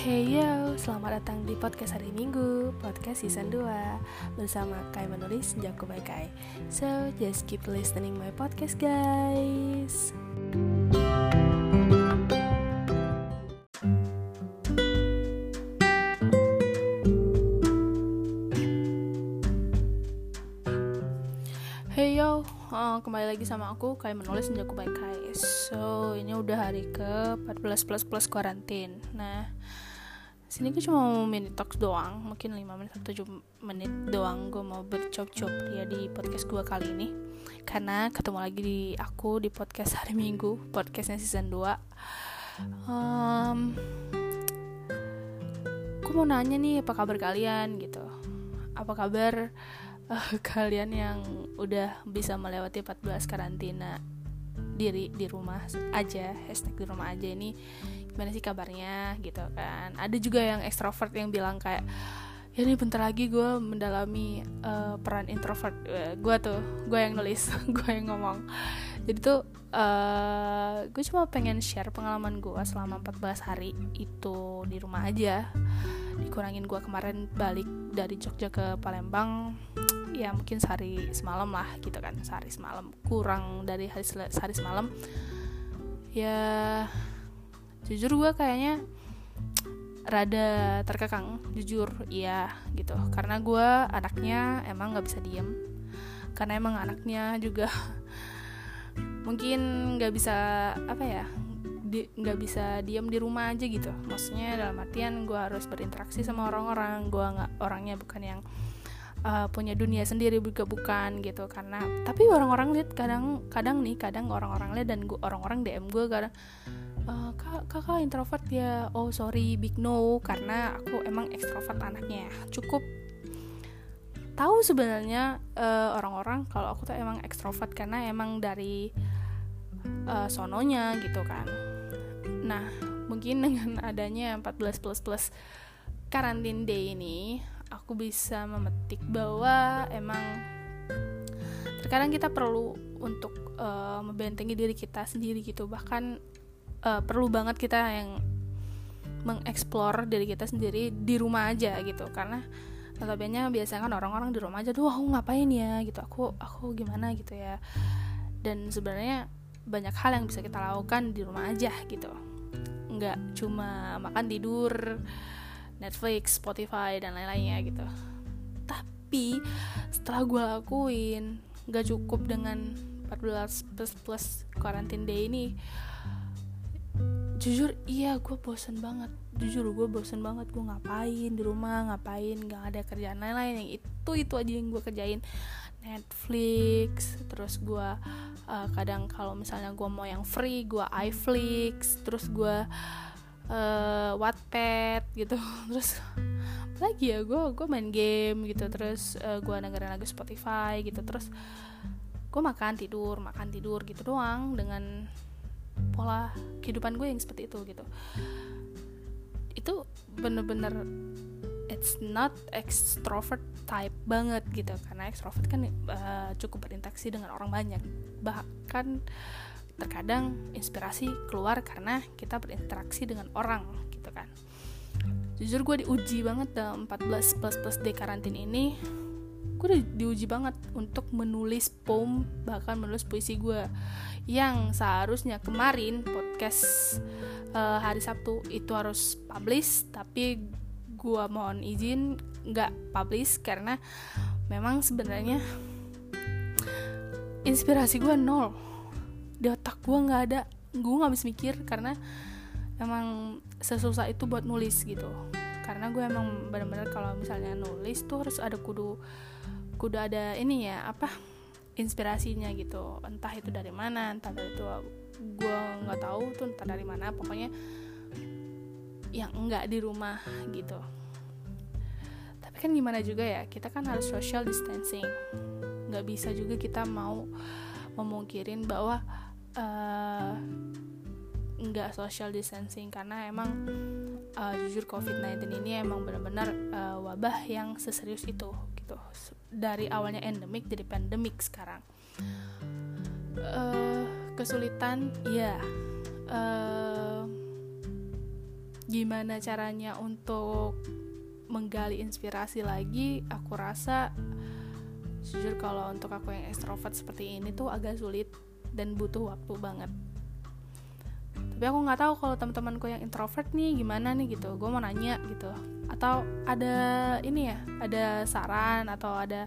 Hey yo, selamat datang di podcast hari Minggu, podcast season 2 Bersama Kai menulis Jago by Kai. So, just keep listening my podcast guys. Hey yo, uh, kembali lagi sama aku Kai menulis Jago by Kai. So, ini udah hari ke 14 plus plus karantin Nah, sini gue cuma mau mini talks doang mungkin 5 menit atau 7 menit doang gue mau bercop-cop ya di podcast gue kali ini. Karena ketemu lagi di aku di podcast hari minggu podcastnya season 2 um, gue mau nanya nih apa kabar kalian gitu? Apa kabar uh, kalian yang udah bisa melewati 14 karantina diri di rumah aja hashtag di rumah aja ini gimana sih kabarnya gitu kan. Ada juga yang ekstrovert yang bilang kayak ya ini bentar lagi gue mendalami uh, peran introvert. Uh, gue tuh gue yang nulis gue yang ngomong. Jadi tuh uh, gue cuma pengen share pengalaman gue selama 14 hari itu di rumah aja. Dikurangin gue kemarin balik dari Jogja ke Palembang ya mungkin sehari semalam lah gitu kan. Sehari semalam kurang dari hari sehari semalam. Ya jujur gue kayaknya rada terkekang jujur iya gitu. Karena gue anaknya emang nggak bisa diem. Karena emang anaknya juga mungkin nggak bisa apa ya nggak bisa diem di rumah aja gitu. Maksudnya dalam artian gue harus berinteraksi sama orang-orang. Gue nggak orangnya bukan yang uh, punya dunia sendiri juga bukan gitu. Karena tapi orang-orang lihat kadang kadang nih kadang orang-orang lihat dan gua orang-orang dm gue kadang uh, kak kakak introvert ya oh sorry big no karena aku emang ekstrovert anaknya cukup tahu sebenarnya uh, orang-orang kalau aku tuh emang ekstrovert karena emang dari uh, sononya gitu kan. Nah mungkin dengan adanya 14 plus plus karantin day ini aku bisa memetik bahwa emang terkadang kita perlu untuk uh, membentengi diri kita sendiri gitu. Bahkan uh, perlu banget kita yang mengeksplor diri kita sendiri di rumah aja gitu. Karena notabene biasanya kan orang-orang di rumah aja tuh aku ngapain ya? Gitu. Aku aku gimana? Gitu ya. Dan sebenarnya banyak hal yang bisa kita lakukan di rumah aja gitu. Nggak cuma makan tidur Netflix, Spotify dan lain-lainnya gitu. Tapi setelah gue lakuin nggak cukup dengan 14 plus plus quarantine day ini jujur iya gue bosen banget. Jujur gue bosen banget. Gue ngapain di rumah ngapain nggak ada kerjaan lain-lain. Yang itu itu aja yang gue kerjain. Netflix terus gue uh, kadang kalau misalnya gue mau yang free gue iFlix terus gue uh, Wattpad gitu. Terus lagi ya? Gue gue main game gitu. Terus uh, gue dengerin lagu Spotify gitu. Terus gue makan tidur makan tidur gitu doang dengan pola kehidupan gue yang seperti itu gitu. Itu bener-bener it's not extrovert type banget gitu. Karena extrovert kan uh, cukup berinteraksi dengan orang banyak. Bahkan terkadang inspirasi keluar karena kita berinteraksi dengan orang gitu kan. Jujur gue diuji banget dalam 14 plus plus day karantin ini gue udah diuji banget untuk menulis poem bahkan menulis puisi gue yang seharusnya kemarin podcast uh, hari Sabtu itu harus publish tapi gue mohon izin nggak publish karena memang sebenarnya inspirasi gue nol. Di otak gue nggak ada gue nggak bisa mikir karena emang sesusah itu buat nulis gitu karena gue emang bener-bener kalau misalnya nulis tuh harus ada kudu kudu ada ini ya apa inspirasinya gitu. Entah itu dari mana entah dari itu gue nggak tahu tuh entah dari mana. Pokoknya yang enggak di rumah gitu. Tapi kan gimana juga ya kita kan harus social distancing. Nggak bisa juga kita mau memungkirin bahwa uh, nggak social distancing karena emang uh, jujur COVID-19 ini emang benar-benar uh, wabah yang seserius itu gitu. Dari awalnya endemik jadi pandemik sekarang. Uh, kesulitan ya uh, gimana caranya untuk menggali inspirasi lagi? Aku rasa jujur kalau untuk aku yang extrovert seperti ini tuh agak sulit dan butuh waktu banget tapi aku nggak tahu kalau teman-temanku yang introvert nih gimana nih gitu. Gue mau nanya gitu. Atau ada ini ya ada saran atau ada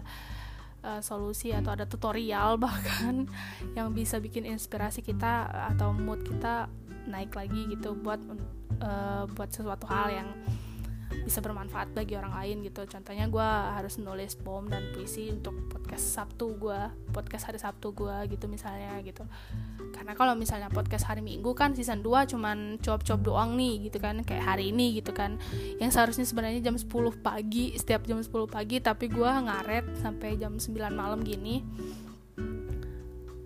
uh, solusi atau ada tutorial bahkan yang bisa bikin inspirasi kita atau mood kita naik lagi gitu buat uh, buat sesuatu hal yang bisa bermanfaat bagi orang lain gitu. Contohnya gue harus nulis poem dan puisi untuk podcast Sabtu gue podcast hari Sabtu gue gitu misalnya gitu. Karena kalau misalnya podcast hari Minggu kan season 2 cuman cuap-cuap doang nih gitu kan kayak hari ini gitu kan. Yang seharusnya sebenarnya jam 10 pagi setiap jam 10 pagi tapi gue ngaret sampai jam 9 malam gini.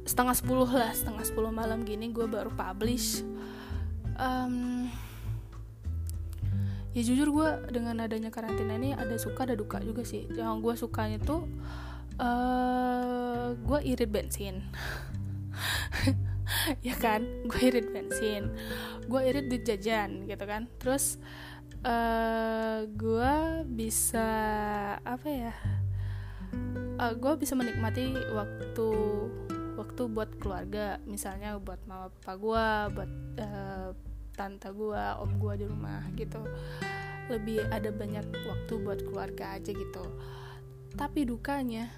Setengah 10 lah setengah 10 malam gini gue baru publish. Um, ya jujur gue dengan adanya karantina ini ada suka ada duka juga sih. Yang gue sukanya tuh uh, gue irit bensin. Ya kan? Gue irit bensin. Gue irit di jajan gitu kan? Terus uh, eh, gue bisa apa ya uh, eh, gue bisa menikmati waktu waktu buat keluarga. Misalnya buat mama papa gue buat uh, tante gue om gue di rumah gitu. Lebih ada banyak waktu buat keluarga aja gitu. Tapi dukanya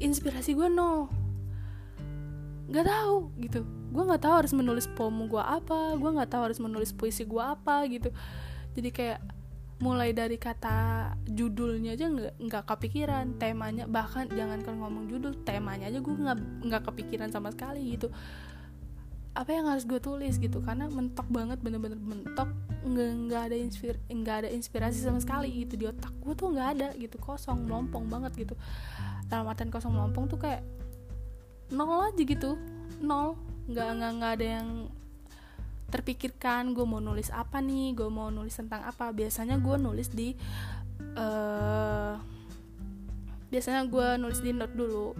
inspirasi gue nol. Nggak tahu gitu. Gue nggak tahu harus menulis poem gue apa gue nggak tahu harus menulis puisi gue apa gitu. Jadi kayak mulai dari kata judulnya aja nggak nggak kepikiran. Temanya bahkan jangankan ngomong judul temanya aja gue nggak nggak kepikiran sama sekali gitu apa yang harus gue tulis gitu karena mentok banget bener-bener mentok nggak nggak ada inspir nggak ada inspirasi sama sekali gitu di otak gue tuh nggak ada gitu kosong melompong banget gitu. Dalam artian kosong melompong tuh kayak nol aja gitu nol. Nggak nggak nggak ada yang terpikirkan gue mau nulis apa nih gue mau nulis tentang apa. Biasanya gue nulis di uh, biasanya gue nulis di note dulu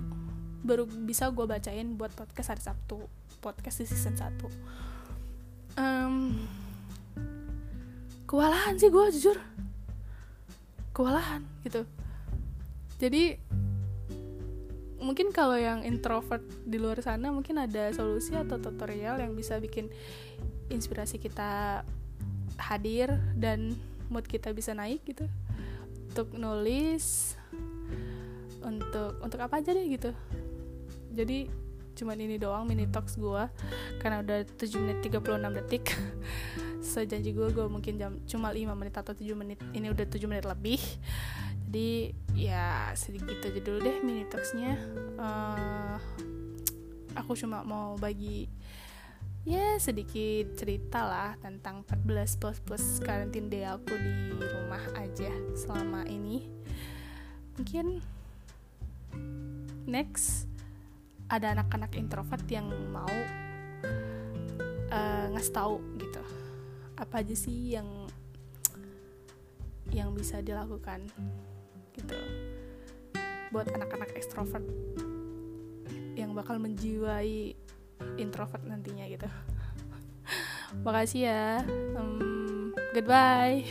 baru bisa gue bacain buat podcast hari Sabtu podcast di season 1 um, kewalahan sih gue jujur. Kewalahan gitu. Jadi mungkin kalau yang introvert di luar sana mungkin ada solusi atau tutorial yang bisa bikin inspirasi kita hadir dan mood kita bisa naik gitu. Untuk nulis untuk untuk apa aja deh gitu. Jadi cuman ini doang mini talks gue karena udah 7 menit 36 detik. Sejanji gue gue mungkin jam cuma 5 menit atau 7 menit. Ini udah 7 menit lebih. Jadi ya sedikit aja dulu deh mini talksnya. Uh, aku cuma mau bagi ya sedikit cerita lah tentang 14 plus plus karantin day aku di rumah aja selama ini. Mungkin next ada anak-anak introvert yang mau uh, ngasih tahu gitu. Apa aja sih yang yang bisa dilakukan gitu buat anak-anak ekstrovert yang bakal menjiwai introvert nantinya gitu. Makasih ya. Um, goodbye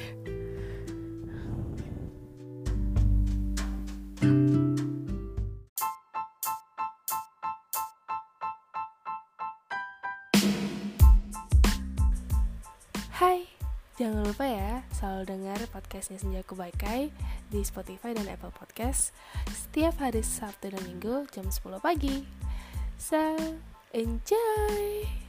Jangan lupa ya, selalu dengar podcastnya Senja Kubaikai di Spotify dan Apple Podcast setiap hari Sabtu dan Minggu jam 10 pagi. So, enjoy!